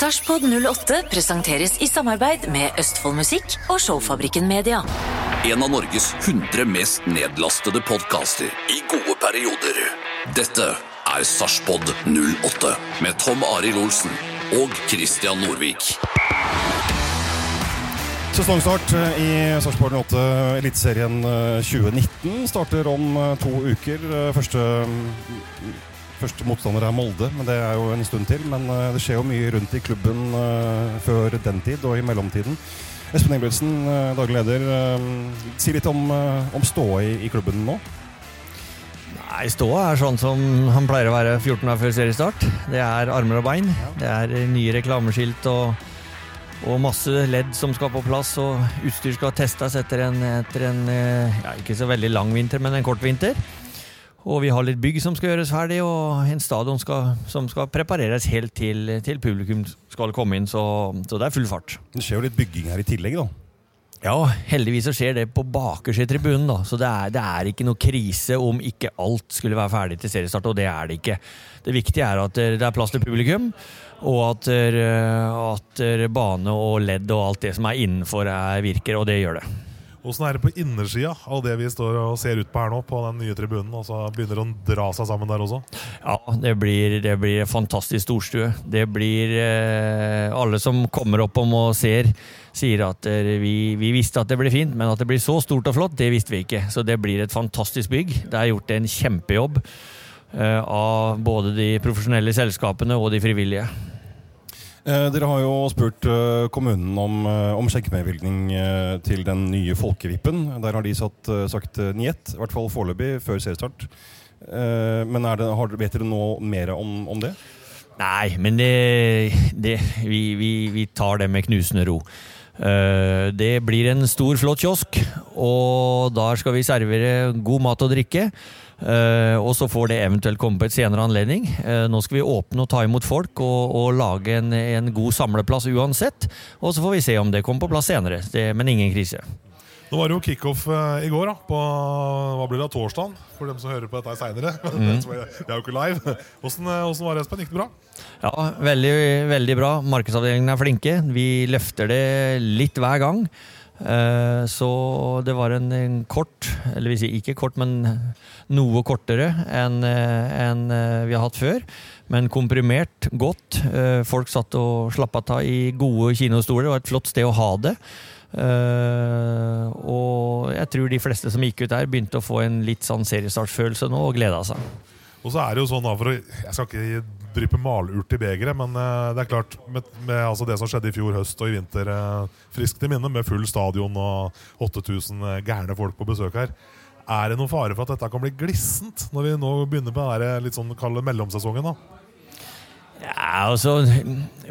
Sarpsborg 08 presenteres i samarbeid med Østfold Musikk og Showfabrikken Media. En av Norges 100 mest nedlastede podkaster i gode perioder. Dette er Sarpsborg 08 med Tom Arild Olsen og Christian Norvik. Sesongstart eh, i Sarpsborg 08 Eliteserien eh, 2019 starter om eh, to uker. Eh, Første, første motstander er Molde, men det er jo en stund til. Men eh, det skjer jo mye rundt i klubben eh, før den tid og i mellomtiden. Espen Ingebrigtsen, eh, daglig leder. Si litt om, om ståa i, i klubben nå. Nei, Ståa er sånn som han pleier å være 14 år før seriestart. Det er armer og bein. Det er nye reklameskilt og, og masse ledd som skal på plass. Og utstyr skal testes etter en, etter en ja, ikke så veldig lang vinter, men en kort vinter. Og vi har litt bygg som skal gjøres ferdig, og en stadion skal, som skal prepareres helt til, til publikum skal komme inn. Så, så det er full fart. Det skjer jo litt bygging her i tillegg, da. Ja, heldigvis så skjer det på bakerste tribunen, da. Så det er, det er ikke noe krise om ikke alt skulle være ferdig til seriestart, og det er det ikke. Det viktige er at det er plass til publikum, og at, at bane og ledd og alt det som er innenfor, er, virker, og det gjør det. Åssen er det på innersida av det vi står og ser ut på her nå, på den nye tribunen? Og så begynner det å dra seg sammen der også? Ja, det blir, det blir fantastisk storstue. Det blir eh, Alle som kommer opp om og ser, sier at eh, vi, vi visste at det ble fint, men at det blir så stort og flott, det visste vi ikke. Så det blir et fantastisk bygg. Det er gjort en kjempejobb eh, av både de profesjonelle selskapene og de frivillige. Eh, dere har jo spurt eh, kommunen om, eh, om skjenkebevilgning til den nye Folkevippen. Der har de satt, sagt njet, i hvert fall foreløpig, før seriestart. Men det, vet dere nå mer om, om det? Nei, men det, det vi, vi, vi tar det med knusende ro. Det blir en stor, flott kiosk, og der skal vi servere god mat og drikke. Eh, og så får det eventuelt komme på et senere anledning. Eh, nå skal vi åpne og ta imot folk og, og lage en, en god samleplass uansett. Og så får vi se om det kommer på plass senere, det, men ingen krise. Nå var det jo kickoff eh, i går, da, på hva blir det, torsdagen? For dem som hører på dette seinere. det er jo ikke live. Åssen var det, Espen? Gikk det bra? Ja, veldig, veldig bra. Markedsavdelingen er flinke. Vi løfter det litt hver gang. Eh, Så det var en, kort, eller sier ikke kort, men noe kortere enn en eh, vi har hatt før. Men komprimert godt. Eh, Folk satt og slappa av i gode kinostoler. Det var et flott sted å ha det. Eh, og jeg tror de fleste som gikk ut der, begynte å få en litt sånn seriestartfølelse nå og gleda seg. Og så er det jo sånn da, for å, Jeg skal ikke dryppe malurt i begeret, men eh, det er klart med, med altså det som skjedde i fjor høst og i vinter, eh, friskt i minne, med full stadion og 8000 gærne folk på besøk her. Er det noen fare for at dette kan bli glissent når vi nå begynner på den litt sånn kalde mellomsesongen? da? Ja, altså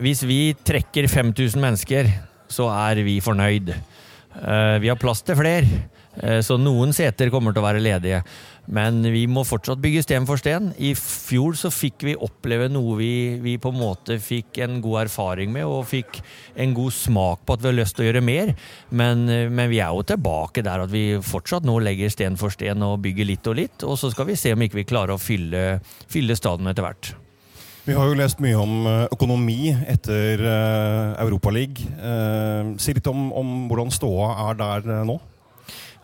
Hvis vi trekker 5000 mennesker, så er vi fornøyd. Eh, vi har plass til flere, eh, så noen seter kommer til å være ledige. Men vi må fortsatt bygge sten for sten. I fjor så fikk vi oppleve noe vi, vi på en måte fikk en god erfaring med, og fikk en god smak på at vi har lyst til å gjøre mer. Men, eh, men vi er jo tilbake der at vi fortsatt nå legger sten for sten og bygger litt og litt. Og så skal vi se om ikke vi klarer å fylle, fylle stadion etter hvert. Vi har jo lest mye om eh, økonomi etter Europaligaen. Si litt om, om hvordan ståa er der eh, nå.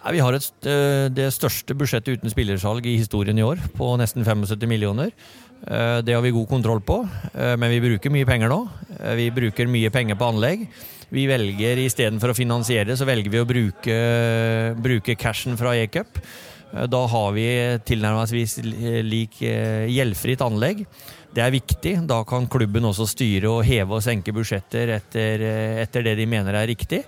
Vi har et, eh, det største budsjettet uten spillersalg i historien i år, på nesten 75 millioner. Eh, Det har vi god kontroll på, eh, men vi bruker mye penger nå. Vi bruker mye penger på anlegg. Vi velger istedenfor å finansiere, så velger vi å bruke, bruke cashen fra E-cup. Da har vi tilnærmelsesvis lik gjeldfritt anlegg. Det er viktig. Da kan klubben også styre og heve og senke budsjetter etter, etter det de mener er riktig.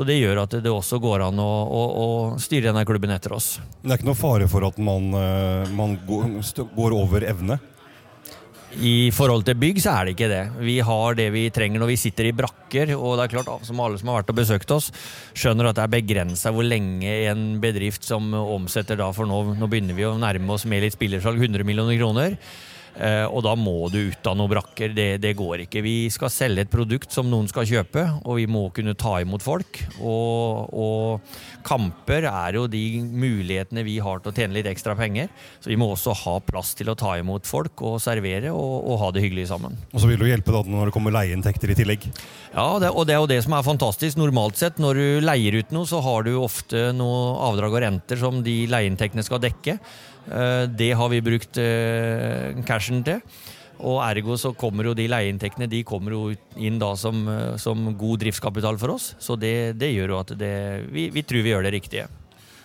Så det gjør at det også går an å, å, å styre denne klubben etter oss. Det er ikke noe fare for at man, eh, man går, går over evne? I forhold til bygg så er det ikke det. Vi har det vi trenger når vi sitter i brakker. Og det er klart, som alle som har vært og besøkt oss, skjønner at det er begrensa hvor lenge en bedrift som omsetter da, for nå, nå begynner vi å nærme oss med litt spillersalg, 100 millioner kroner. Eh, og da må du ut av noen brakker. Det, det, går ikke. Vi skal selge et produkt som noen skal kjøpe, og vi må kunne ta imot folk. Og, og, kamper er jo de mulighetene vi har til å tjene litt ekstra penger. Så vi må også ha plass til å ta imot folk og servere og, og ha det hyggelig sammen. Og så vil det hjelpe da når det kommer leieinntekter i tillegg. Ja, det, og det er jo det som er fantastisk. Normalt sett når du leier ut noe, så har du ofte noe avdrag og renter som de leieinntektene skal dekke. Eh, det har vi brukt eh, cashen til. Og ergo så kommer jo de leieinntektene de kommer jo inn da som, eh, som god driftskapital for oss. Så det, det gjør jo at det, vi, vi, tror vi gjør det riktige.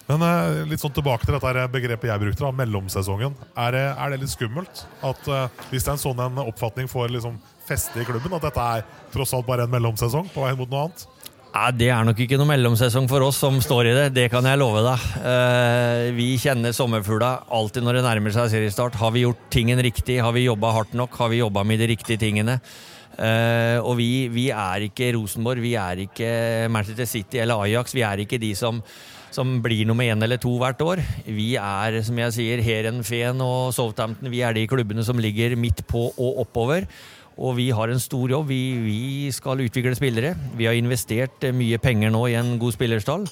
Men litt sånn tilbake til dette begrepet jeg brukte, da, mellomsesongen. Er det, er det, litt skummelt? At Hvis det er en sånn en oppfatning får liksom feste i klubben, at dette er tross alt bare en mellomsesong på vei mot noe annet? Ja, det er nok ikke noe mellomsesong for oss som står i det, det kan jeg love deg. Uh, vi kjenner sommerfugla alltid når det nærmer seg seriestart. Har vi gjort tingen riktig? Har vi jobba hardt nok? Har vi jobba med de riktige tingene? Uh, og vi, vi, er ikke Rosenborg, vi er ikke Manchester City eller Ajax. Vi er ikke de som, som blir nummer én eller to hvert år. Vi er, som jeg sier, Heren, Feen og Southampton. Vi er de klubbene som ligger midt på og oppover. Og vi har en stor jobb. Vi, vi, skal utvikle spillere. Vi har investert eh, mye penger nå i en god spillerstall.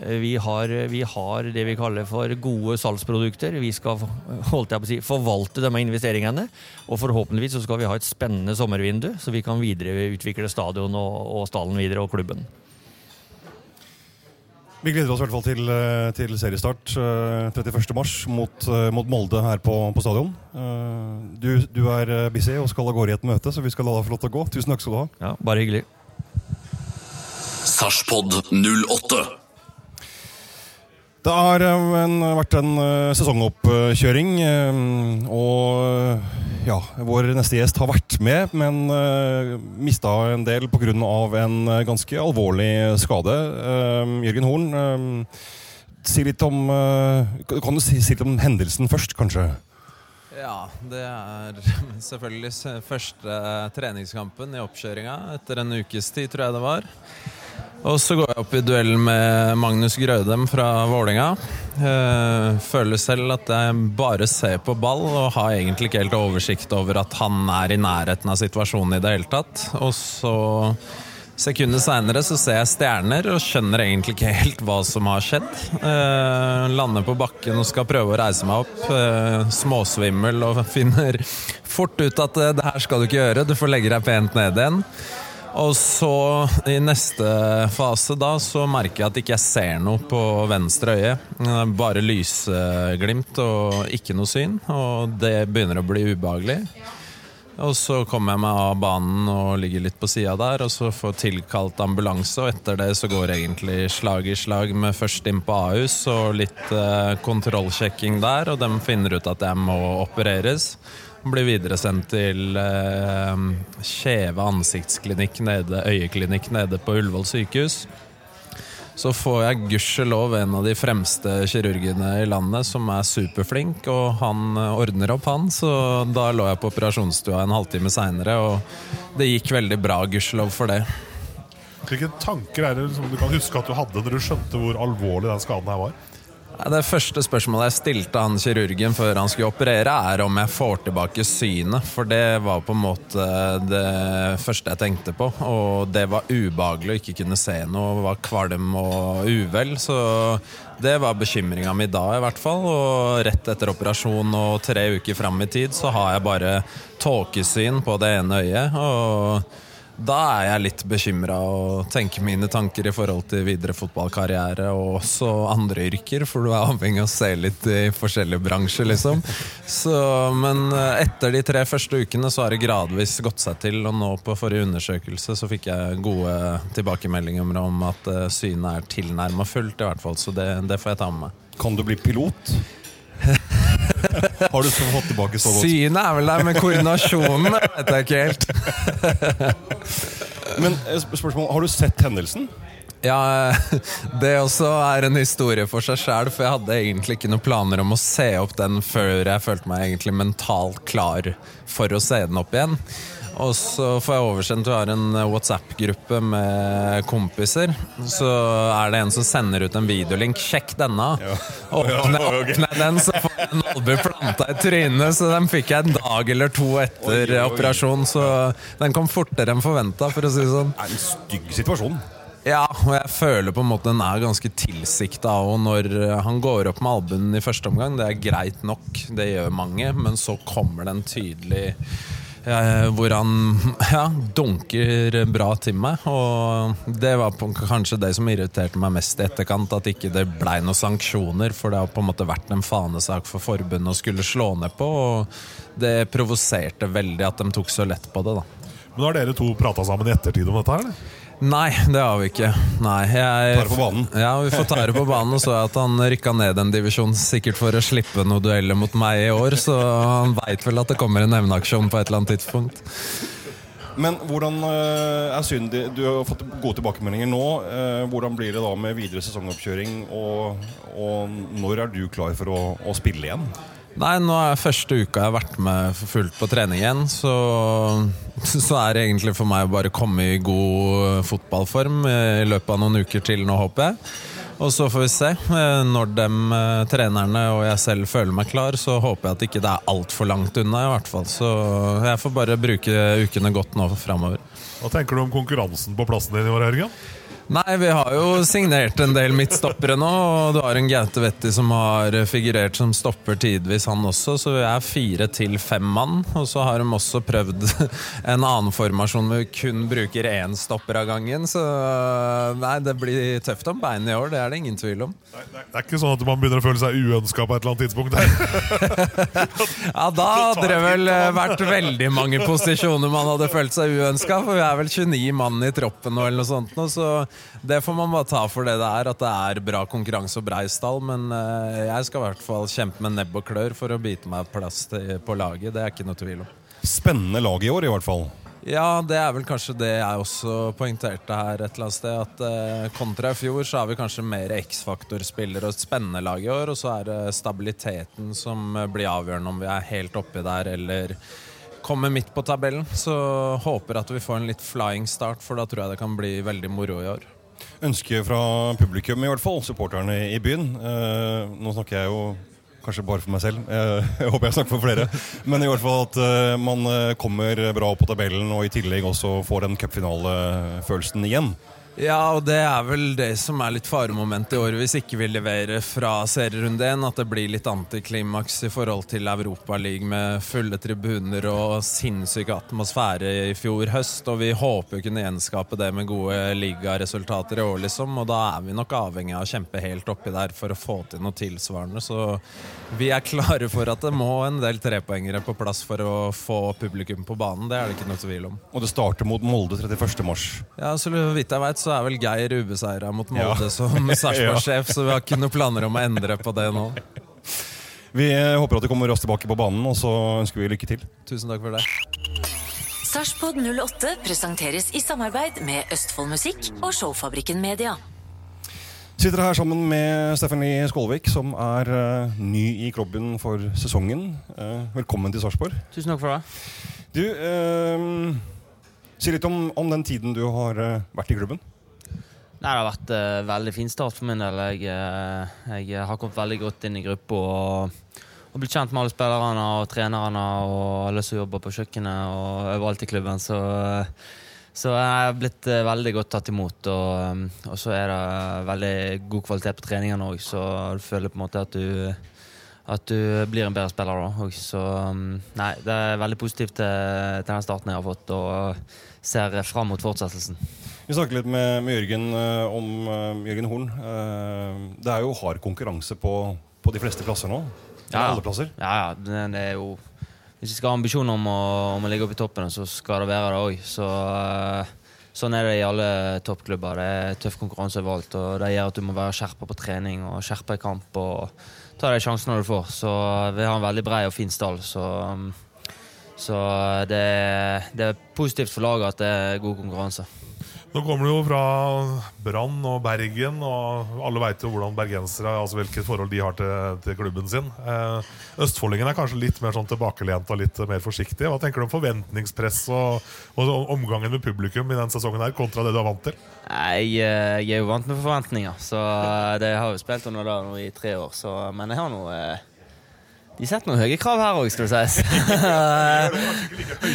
Eh, vi har, vi har det vi kaller for gode salgsprodukter. Vi skal si, forvalte de investeringene. Og forhåpentligvis så skal vi ha et spennende sommervindu, så vi kan videreutvikle stadion og, og stallen videre og klubben. Vi gleder oss i hvert fall til, eh, til seriestart 31.3 eh, mot, eh, mot Molde her på, på stadion. Du, du, er busy og skal av gårde i et møte, så vi skal la deg få lov til å gå. Tusen takk skal du ha. Ja, Bare hyggelig. Sarpsborg 08 det har en, vært en sesongoppkjøring, og ja, vår neste gjest har vært med, men eh, mista en del pga. en ganske alvorlig skade. Jørgen Horn, si litt om, kan du si, si litt om hendelsen først, kanskje? Ja, det er selvfølgelig første treningskampen i oppkjøringa etter en ukes tid, tror jeg det var. Og så går jeg opp i duell med Magnus Grødem fra Vålinga. Eh, føler selv at jeg bare ser på ball og har egentlig ikke helt oversikt over at han er i nærheten av situasjonen i det hele tatt. Og så Sekundet seinere så ser jeg stjerner og skjønner egentlig ikke helt hva som har skjedd. Eh, lander på bakken og skal prøve å reise meg opp. Eh, småsvimmel og finner fort ut at det her skal du ikke gjøre, du får legge deg pent ned igjen. Og så, i neste fase, da, så merker jeg at ikke jeg ser noe på venstre øye. Bare lysglimt og ikke noe syn. Og det begynner å bli ubehagelig. Og så kommer jeg meg av banen og ligger litt på sida der, og så får tilkalt ambulanse. Og etter det så går egentlig slag i slag med først inn på Ahus og litt eh, kontrollsjekking der, og de finner ut at jeg må opereres. Blir videresendt til eh, Kjeve ansiktsklinikk nede, øyeklinikk nede på Ullevål sykehus. Så får jeg gudskjelov en av de fremste kirurgene i landet som er superflink, og han eh, ordner opp, han. Så da lå jeg på operasjonsstua en halvtime seinere, og det gikk veldig bra, gudskjelov for det. Hvilke tanker er det som du kan huske at du hadde når du skjønte hvor alvorlig den skaden her var? Det første spørsmålet jeg stilte han kirurgen før han skulle operere, er om jeg får tilbake synet. For det var på en måte det første jeg tenkte på. Og det var ubehagelig å ikke kunne se noe, var kvalm og uvel. Så det var bekymringa mi da, i hvert fall. Og rett etter operasjon og tre uker fram i tid så har jeg bare tåkesyn på det ene øyet. og da er jeg litt bekymra og tenker mine tanker i forhold til videre fotballkarriere og også andre yrker, for du er avhengig av å se litt i forskjellige bransjer, liksom. Så, men eh, etter de tre første ukene så har det gradvis gått seg til, og nå på forrige undersøkelse så fikk jeg gode tilbakemeldinger om at eh, synet er tilnærma fullt, i hvert fall. Så det, det får jeg ta med meg. Kan du bli pilot? Har du så fått tilbake så godt? Synet er vel der, men koordinasjonen vet jeg ikke helt. men eh, spørsmål, Har du sett hendelsen? Ja, det også er en historie for seg sjæl, for jeg hadde egentlig ikke noen planer om å se opp den før jeg følte meg egentlig mentalt klar for å se den opp igjen. Og så får jeg oversendt Du har en WhatsApp-gruppe med kompiser. Så er det en som sender ut en videolink. Sjekk denne! Åpner åpner den, så får jeg en albue planta i trynet. Så den fikk jeg en dag eller to etter Oi, oi, oi. operasjon. Så den kom fortere enn forventa, for å si det sånn. Det er en stygg situasjon. Ja, og jeg føler på en måte den er ganske tilsikta Og når han går opp med albuen i første omgang. Det er greit nok, det gjør mange, men så kommer den tydelig eh, hvor han ja, dunker bra til meg. Og det var kanskje det som irriterte meg mest i etterkant, at ikke det blei noen sanksjoner. For det har på en måte vært en fanesak for forbundet å skulle slå ned på. Og det provoserte veldig at de tok så lett på det, da. Men har dere to prata sammen i ettertid om dette? her, eller? Nei, det har vi ikke. Nei, jeg, det på banen. Ja, vi får ta det på banen. Og så at han rykka ned en divisjon sikkert for å slippe noen dueller mot meg i år. Så han veit vel at det kommer en nevneaksjon på et eller annet tidspunkt. Men hvordan eh, er synd Du har fått gode tilbakemeldinger nå. Eh, Hvordan blir det da med videre sesongoppkjøring? Og, og når er du klar for å, å spille igjen? Nei, nå er første uka jeg har vært med for fullt på trening igjen, så, så er det egentlig for meg å bare komme i god fotballform i løpet av noen uker til nå, håper jeg. Og så får vi se. Eh, Når de trenerne og jeg selv føler meg klar, så håper jeg at ikke det er altfor langt unna, i hvert fall. Så jeg får bare bruke ukene godt nå framover. Hva tenker du om konkurransen på plassen din i år, Jørgen? Nei, vi har jo signert en del midtstoppere nå, og du har en Gaute Vetti som har figurert som stopper tidvis, han også, så vi er fire til fem mann. Og så har de også prøvd en annen formasjon hvor vi kun bruker én stopper av gangen, så nei, det blir tøft om beinet i år, det er det ingen tvil om. Det er, det er ikke sånn at man begynner å føle seg uønska på et eller annet tidspunkt. Ja, da hadde det vel eh, vært veldig mange posisjoner man hadde følt seg uønska, for vi er vel 29 mann i troppen nå, eller noe sånt nå, så det får man bare ta for det det er, at det er bra konkurranse og brei stall. Men eh, jeg skal i hvert fall kjempe med nebb og klør for å bite meg plass til, på laget. Det er ikke noe tvil om. Spennende lag i år, i hvert fall. Ja, det er vel kanskje det jeg også poengterte her et eller annet sted. At eh, kontra i fjor så har vi kanskje mer X-faktor-spillere og et spennende lag i år. Og så er det stabiliteten som blir avgjørende om vi er helt oppi der eller kommer midt på tabellen. Så håper at vi får en litt flying start, for da tror jeg det kan bli veldig moro i år. Ønske fra publikum, i hvert fall. Supporterne i byen. Eh, nå snakker jeg jo kanskje bare for meg selv. Eh, jeg håper jeg snakker for flere. Men i hvert fall at eh, man eh, kommer bra opp på tabellen, og i tillegg også får den cupfinalefølelsen igjen. Ja, og det er vel det som er litt faremomentet i år hvis ikke vi leverer fra serierunde 1. At det blir litt antiklimaks i forhold til Europaligaen med fulle tribuner og sinnssyk atmosfære i fjor høst. Og vi håper å kunne gjenskape det med gode ligaresultater i år, liksom. Og da er vi nok avhengig av å kjempe helt oppi der for å få til noe tilsvarende. Så vi er klare for at det må en del trepoengere på plass for å få publikum på banen. Det er det ikke noe tvil om. Og det starter mot Molde 31. mars. Ja, så vidt jeg vet, så er vel Geir ubeseira mot Molde Ja. som Sarpsborg-sjef, så vi har ikke noen planer om å endre på det nå. Vi eh, håper at du kommer raskt tilbake på banen, og så ønsker vi lykke til. Tusen takk for det. Sarpsborg 08 presenteres i samarbeid med Østfold Musikk og Showfabrikken Media. Sitter her sammen med Stephanie Skålvik, som er uh, ny i klubben for sesongen. Uh, velkommen til Sarpsborg. Tusen takk for det. Du, uh, si litt om, om den tiden du har vært i klubben. Nei, det har vært uh, veldig fin start for min del. Jeg, uh, jeg har kommet veldig godt inn i gruppa og, og blitt kjent med alle spillerne og trenerne og alle som jobber på kjøkkenet og overalt i klubben. Så, uh, så jeg er blitt eh, veldig godt tatt imot. Og, um, og så er det veldig god kvalitet på treningene òg, så du føler på en måte at du at du blir en bedre spiller da og Så um, nei, det er veldig positivt til, til den starten jeg har fått, og ser fram mot fortsettelsen. Vi snakket litt med, med Jørgen eh, om uh, Jørgen Horn. Uh, det er jo hard konkurranse på, på de fleste plasser nå. Ja, alle plasser. Ja, ja. Det, det er jo Hvis vi skal ha ambisjoner om å, om å ligge oppe i toppen, så skal det være det òg. Så uh, sånn er det i alle toppklubber. Det er tøff konkurranse overalt. Og det gjør at du må være skjerpa på trening og skjerpa i kamp. Og ta de sjansene du får. Så vi har en veldig brei og fin stall. Så, um, så det, det er positivt for laget at det er god konkurranse. Nå kommer du jo fra Brann og Bergen, og alle veit jo hvordan bergensere altså hvilket forhold de har til, til klubben sin. Eh, Østfoldingen er kanskje litt mer sånn tilbakelent og litt mer forsiktig. Hva tenker du om forventningspress og, og omgangen med publikum i den sesongen her kontra det du er vant til? Jeg, eh, jeg er jo vant med forventninger, så eh, det har jo spilt under det nå i tre år. Så, men jeg har nå De setter noen høye krav her òg, skal det sies.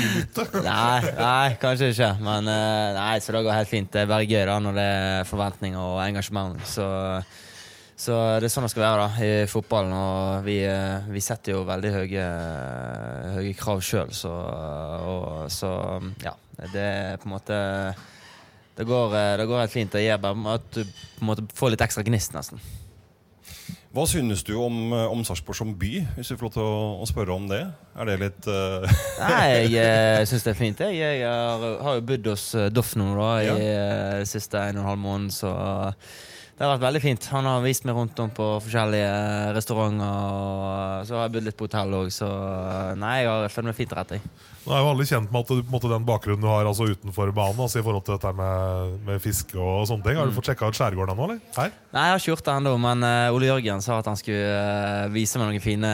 nei, nei, kanskje ikke. Men eh, nei, så det går helt fint. Det er bare gøy da når det er forventninger og engasjement. Så, så det er sånn det skal være da i fotballen. Og vi, eh, vi setter jo veldig høye, høye krav sjøl, så, og, så ja. Det er på en måte det går, eh, det går helt fint. Det gjør bare at du på en måte får litt ekstra gnist, nesten. Hva synes du om, eh, om Sarpsborg som by, hvis du får lov til å, å spørre om det? Er det litt uh... Nei, jeg uh, syns det er fint. Jeg, jeg har, har, jo bodd hos Doff nå da, i ja. siste en og en halv måned, så det har vært veldig fint. Han har vist meg rundt om på forskjellige restauranter. Og så har jeg bodd litt på hotell òg, så nei, jeg har følt meg fint rett. Jeg. Nå er jo alle kjent med at måte, den bakgrunnen du har altså utenfor banen altså, i forhold til dette med, med fiske og sånne ting. Har du mm. fått sjekka ut skjærgården ennå? Her? Nei, jeg har ikke gjort det ennå, men uh, Ole Jørgen sa at han skulle uh, vise meg noen fine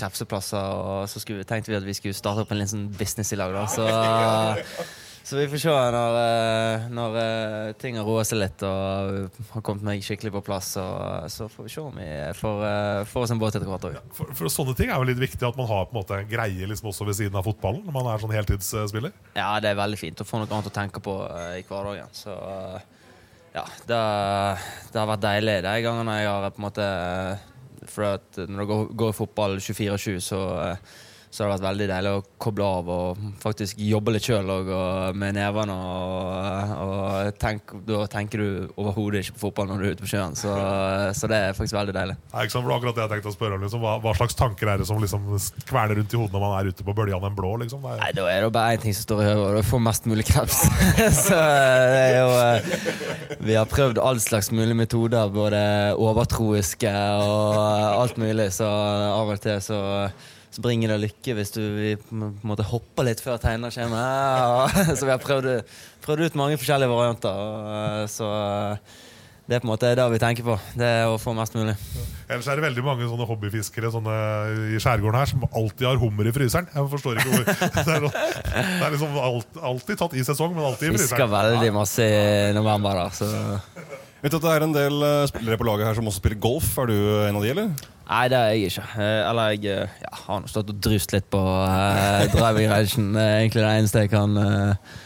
krepseplasser. Og så skulle, tenkte vi at vi skulle starte opp en liten business i lag. Da. Så uh, så vi får se når, eh, når uh, ting har roa seg litt og har kommet meg skikkelig på plass. Og, så får vi se om vi får, uh, får oss en båt etter hvert òg. Ja, for, for, sånne ting er jo litt viktig at man har på en måte greie liksom også ved siden av fotballen når man er sånn heltidsspiller? Ja, det er veldig fint å få noe annet å tenke på i hverdagen. Så ja, det, det, har vært deilig de gangene jeg har på en måte For at når det går, går fotball 24-7, så så det har vært veldig deilig å koble av og faktisk jobbe litt sjøl med nevene. Og, og tenk, da tenker du overhodet ikke på fotball når du er ute på sjøen. Så, så det er faktisk veldig deilig. Ja, ikke sant, for akkurat det jeg tenkte å spørre liksom, hva, hva, slags tanker er det som liksom kverner rundt i hodet når man er ute på bølgene den blå? Liksom? Er... Nei, Da er det bare én ting som står i hodet, og det er å få mest mulig kreps. så det er jo eh, Vi har prøvd all slags mulige metoder, både overtroiske og alt mulig, så av og til så bringer deg lykke hvis du på en hopper litt før tegner kommer. Ja, så vi har prøvd, prøvd, ut mange forskjellige varianter. Og, så eh, det er på en måte det vi tenker på. Det er å få mest mulig. Ellers er det veldig mange sånne hobbyfiskere sånne i skjærgården her som alltid har hummer i fryseren. Jeg forstår ikke hvor Det er, det er liksom alt, alltid tatt i sesong, men alltid i fryseren. Fisker veldig masse i november, da. Så. Vet du at Det er en del eh, spillere på laget her som også spiller golf. Er du en av de, eller? Nei, det er jeg ikke. Eh, eller jeg eh, ja, har nå stått og drust litt på uh, driving rangen. Egentlig det eneste jeg kan, uh,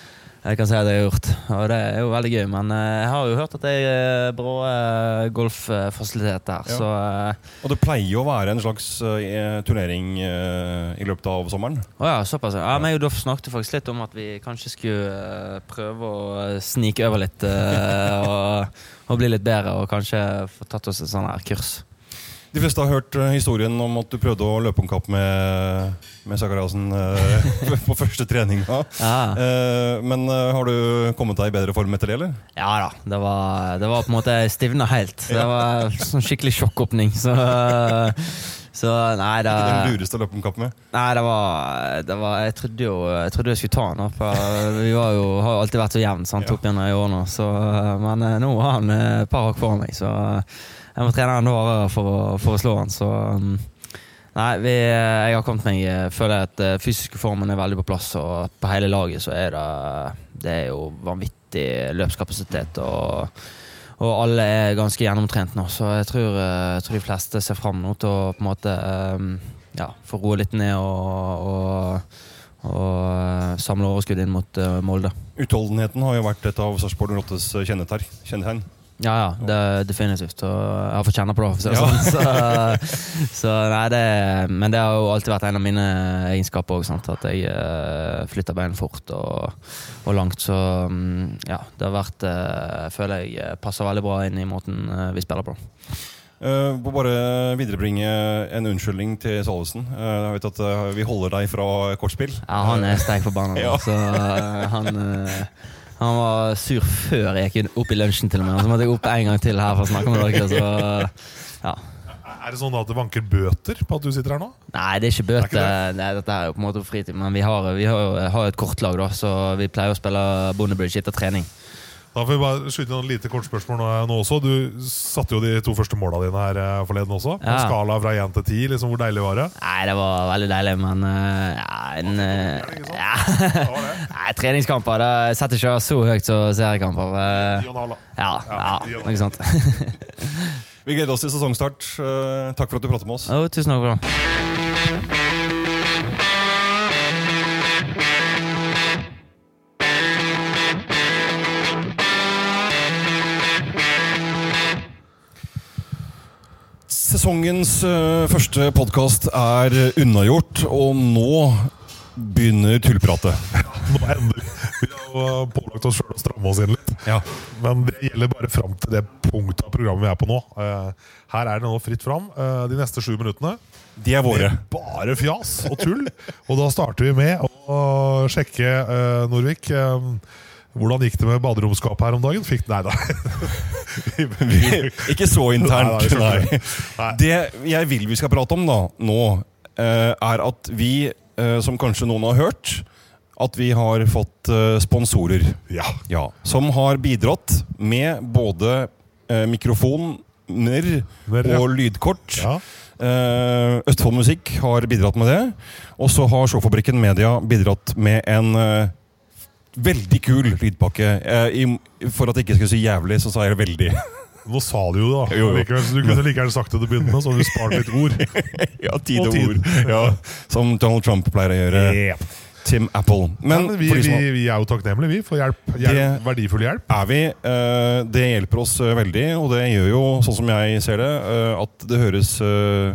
jeg kan si at jeg har gjort. Og det er jo veldig gøy. Men jeg har jo hørt at det er bra uh, golffasilitet der. Ja. Så, og det pleier jo å være en slags turnering i løpet av sommeren? Å ja, såpass. Ja, men Doff snakket faktisk litt om at vi kanskje skulle prøve å snike over litt og, og, bli litt bedre, og kanskje få tatt oss et sånt her kurs. De fleste har hørt uh, historien om at du prøvde å løpe om kapp med, med Sakariassen eh, på første trening. Ja. Eh, men har du kommet deg i bedre form etter det, eller? Ja da. Det var, det var på en måte stivna helt. Det var sånn skikkelig sjokkåpning. Så, så nei, det Ikke den lureste å løpe om kapp med? Nei, det var, det var jeg, trodde jo, jeg trodde jeg skulle ta han. For vi var jo, har jo alltid vært så jevne opp gjennom i år nå. Så, men nå har han et par hakk foran meg. Så jeg må trene enda hardere for, for, å slå han. Så um, nei, vi, jeg har kommet meg Jeg Føler at den fysiske formen er veldig på plass, og på hele laget så er det Det er jo vanvittig løpskapasitet. og og alle er ganske gjennomtrent nå, så jeg tror, eh, jeg tror de fleste ser fram nå til å på en måte um, ja, få roe litt ned og, og, og samle overskudd inn mot Molde. Utholdenheten har jo vært et av Sarpsborg 08s kjennetegn. Ja, ja, det definitivt. Og jeg har fått kjenne på det. For ja. sånn. så, så, nei, det, men det har jo alltid vært en av mine egenskaper òg. At jeg uh, flytter bein fort og, og, langt. Så um, ja, det har vært uh, Jeg føler jeg passer veldig bra inn i måten uh, vi spiller på. Uh, må bare viderebringe en unnskyldning til Salvesen. Uh, jeg vet at uh, Vi holder deg fra kortspill. Ja, han er sterk forbanna. ja. Så han han var sur før jeg gikk opp i lunsjen, til og med. Så måtte jeg opp en gang til her for å snakke med dere. Så, ja. Er det sånn at det vanker bøter på at du sitter her nå? Nei, det er ikke bøter. Det er Nei, dette er jo på en måte fritid. Men vi har, vi har, har et kortlag, da, så vi pleier å spille Bondebridge etter trening. Da får vi bare skyte noen lite kort spørsmål nå, nå også. Du satte jo de to første måla dine her eh, forleden også. Ja. skala fra 1 til 10, liksom, hvor deilig var det? Nei, det var veldig deilig, men eh, ja, en, eh, ja. Nei, Treningskamper det setter ikke så høyt som seriekamper. eh. Ja, ja, noe sånt. Vi gleder oss til sesongstart. Eh, Takk for at du pratet med oss. Jo, tusen takk for det. Sesongens første podkast er unnagjort, og nå begynner tullpratet. Endelig. Vi har pålagt oss sjøl å stramme oss inn litt. Ja. Men det gjelder bare fram til det punktet av programmet vi er på nå. Eh, Her er det nå fritt fram eh, de neste sju minuttene. De er våre. Bare fjas og tull. Og da starter vi med å sjekke, eh, Norvik eh, Hvordan gikk det med baderomsskapet her om dagen? Fikk Nei da. Ikke så internt. Nei, nei, det. Jeg vil vi skal prate om da, nå, eh, er at vi, eh, som kanskje noen har hørt, at vi har fått eh, sponsorer. Ja. Ja, som har bidratt med både eh, mikrofoner og lydkort. ja. Eh, Østfold Musikk har bidratt med det. Og så har Showfabrikken Media bidratt med en eh, veldig kul lydpakke. Eh, for at jeg ikke skulle si jævlig, så sa jeg veldig. Nå sa du jo det, da. Jo, jo. Likevel, så du kunne like gjerne sagt det til å begynne med, så hadde du spart litt ord. ja, tid Og og tid. ord. Ja, som Donald Trump pleier å gjøre. Yeah. Tim Apple. Men, Men vi, vi, vi er jo takknemlige, vi, for hjelp. hjelp Det- verdifull hjelp. er vi. uh, det hjelper oss eh, veldig, og det gjør jo, sånn som jeg ser det, uh, at det høres eh,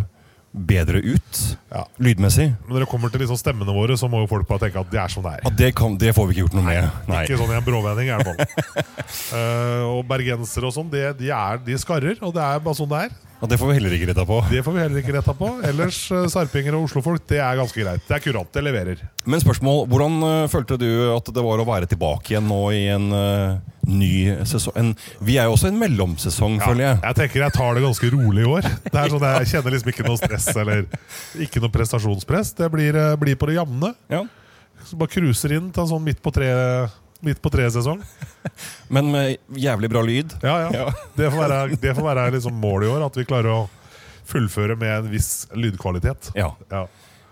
bedre ut Ja. lydmessig. Men når det kommer til liksom stemmene våre, så må jo folk bare tenke at det er sånn det er. Det, kan, det får vi ikke gjort noe med. Nei. Ikke sånn i en bråvending, i hvert fall. uh, og bergensere og sånn, de, de, er, de skarrer, og det er bare sånn det er. Ja, det får vi heller ikke retta på. Det får vi heller ikke retta på. Ellers, uh, sarpinger og oslofolk, det er ganske greit. Det er kurant, det leverer. Men spørsmål, hvordan eh, følte du at det var å være tilbake igjen nå i en uh, ny sesong? En, vi er jo også i en mellomsesong, føler jeg. jeg tenker jeg tar det ganske rolig i år. Det er sånn Jeg kjenner liksom ikke noe stress eller ikke noe prestasjonspress. Det blir, eh, blir på det jevne. Ja. Så bare cruiser inn til en sånn midt på tre Midt på tre-sesong. Men med jævlig bra lyd. Ja, ja. Det får være, det får være liksom målet i år, at vi klarer å fullføre med en viss lydkvalitet. Ja. Ja.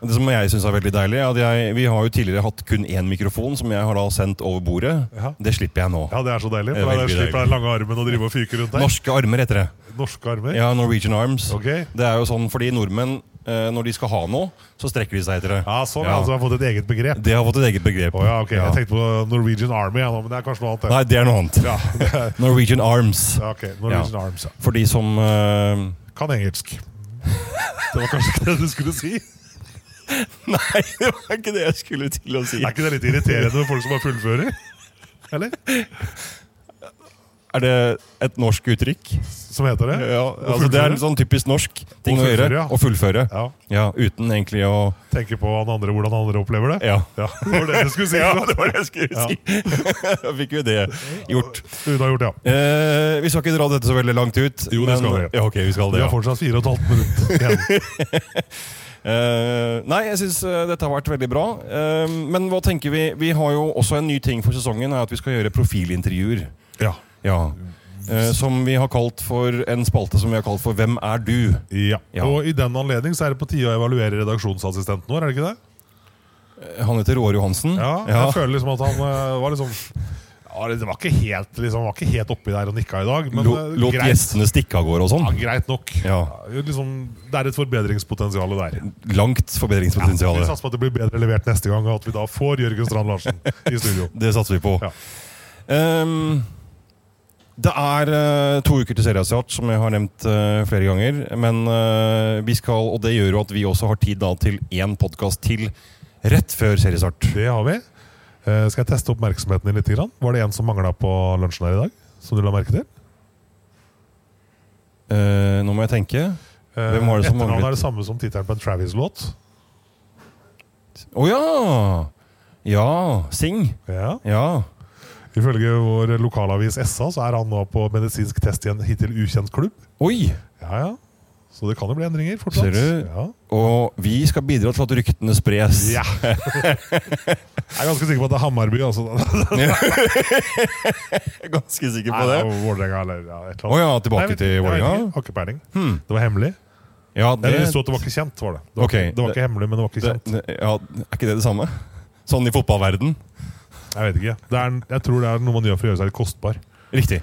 Det som jeg synes er veldig deilig, er at jeg, vi har jo tidligere hatt kun én mikrofon, som jeg har da sendt over bordet. Ja. Det slipper jeg nå. Ja, det er så deilig. For da slipper den lange armen å drive og fyke rundt der. Norske armer heter det. Norske armer. Ja, Norwegian Arms. Okay. Det er jo sånn fordi nordmenn, når de skal ha noe, så strekker de seg etter det. Ja, sånn. Ja. Altså, har fått et eget begrep. Det har fått et eget begrep. Oh, ja, ok. Ja. Jeg tenkte på Norwegian Army, ja, men det er kanskje noe annet. Nei, det er noe annet. Ja, er, Norwegian Arms. ja, ok. Norwegian. Arms, ja. For de som uh... Kan engelsk. Det var kanskje ikke det du skulle si? Nei, det var ikke det jeg skulle til å si. Er ikke det litt irriterende med folk som bare fullfører? Eller? Er det et norsk uttrykk? Som heter det? Ja, altså Det er en sånn typisk norsk ting Å gjøre. Å fullføre. Ja. Ja, Uten egentlig å Tenke på han andre, hvordan han andre opplever det? Ja. Ja, det var det du skulle si. Ja, det var det jeg skulle si. Da fikk vi det gjort. Unnagjort, ja. Eh, vi skal ikke dra dette så veldig langt ut. Jo, det skal vi. Ja, ok, vi skal Vi det, har ja. fortsatt fire og et halvt minutt igjen. Uh, nei, jeg syns dette har vært veldig bra. Uh, men hva tenker vi? Vi har jo også en ny ting for sesongen, er at vi skal gjøre profilintervjuer. Ja. Ja. Eh, som vi har kalt for en spalte som vi har kalt for Hvem er du? ja. Ja. Og i den anledning så er det på tide å evaluere redaksjonsassistenten vår, er det ikke det? Eh, Han heter Roar Johansen. Ja, Ja. jeg føler liksom at han eh, var liksom ja, Det var ikke helt, liksom, var ikke helt oppi der og nikka i dag, men Lo- eh, Lot greit. gjestene stikke av gårde og sånn. Ja, greit nok. Ja. Ja, liksom, det er et forbedringspotensial der. Langt forbedringspotensial. vi satser på at det blir bedre levert neste gang, og at vi da får Jørgen Strand Larsen i studio. Det satser vi på. Ja. Ehm, det er uh, to uker til seriestart, som jeg har nevnt uh, flere ganger. Men uh, vi skal, og det gjør jo at vi også har tid da til én podkast til rett før seriestart. Det har vi. Skal jeg teste oppmerksomheten din litt? Grann? Var det en som mangla på lunsjen her i dag? Som du la merke til? Nå må jeg tenke. Hvem var det som manglet? er det samme som tittelen på en Travis-låt. Å ja! Ja, Sing. Ja. Ja. Ifølge vår lokalavis SA så er han nå på medisinsk test i en hittil ukjent klubb. Oi! Ja, ja. Så det kan jo bli endringer fortsatt. Ser du? Ja. Og vi skal bidra til at ryktene spres. Ja. jeg er ganske sikker på at det er Hammarby. Altså. Ganske sikker på det. Nei, eller ja, et eller annet. Oh, ja, tilbake Nei, til. Vålerenga? Har ikke peiling. Hmm. Det var hemmelig. Ja, Det, Eller det sto at det var ikke kjent. var Det Det var, okay. ikke, det var ikke hemmelig, men det var ikke kjent. det, ja, Er ikke det det samme? Sånn i fotballverden? Jeg vet ikke. Det er, jeg tror det er noe man gjør for å gjøre seg litt kostbar. Riktig.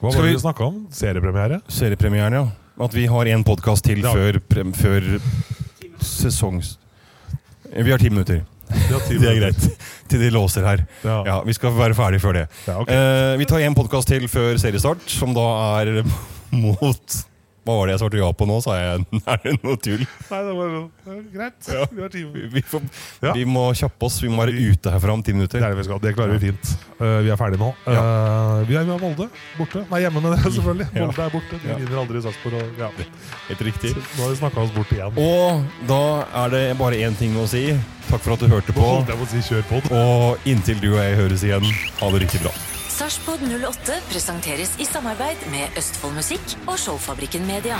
Hva var det vi- snakka om? Seriepremiere? Seriepremieren, ja. At vi har én podkast til Ja. før, prem, før sesongs... Vi har ti minutter. Ja, Det er greit. Til de låser her. Ja. Ja, Vi skal være ferdig før det. Ja, okay. Eh, vi tar én podkast til før seriestart, som da er mot Hva var det jeg svarte ja på nå, sa jeg? Er det noe tull? Nei, det var det var greit. Ja. Vi har ti Vi, får, Ja. vi må kjappe oss. Vi må være ute herfra om ti Det minutter. er det vi skal. Det klarer vi fint. Uh, vi er ferdige nå. Eh, vi, er, har Molde borte. Nei, hjemme med det, selvfølgelig. Molde er borte. De vinner aldri i Sarpsborg. Ja. Helt riktig. Så Nå har vi snakka oss bort igjen. Og da er det bare én ting å si. Takk for at du hørte på. Jeg må si kjør på. Og inntil du og jeg høres igjen, ha det riktig bra. Sarpsborg 08 presenteres i samarbeid med Østfold Musikk og Showfabrikken Media.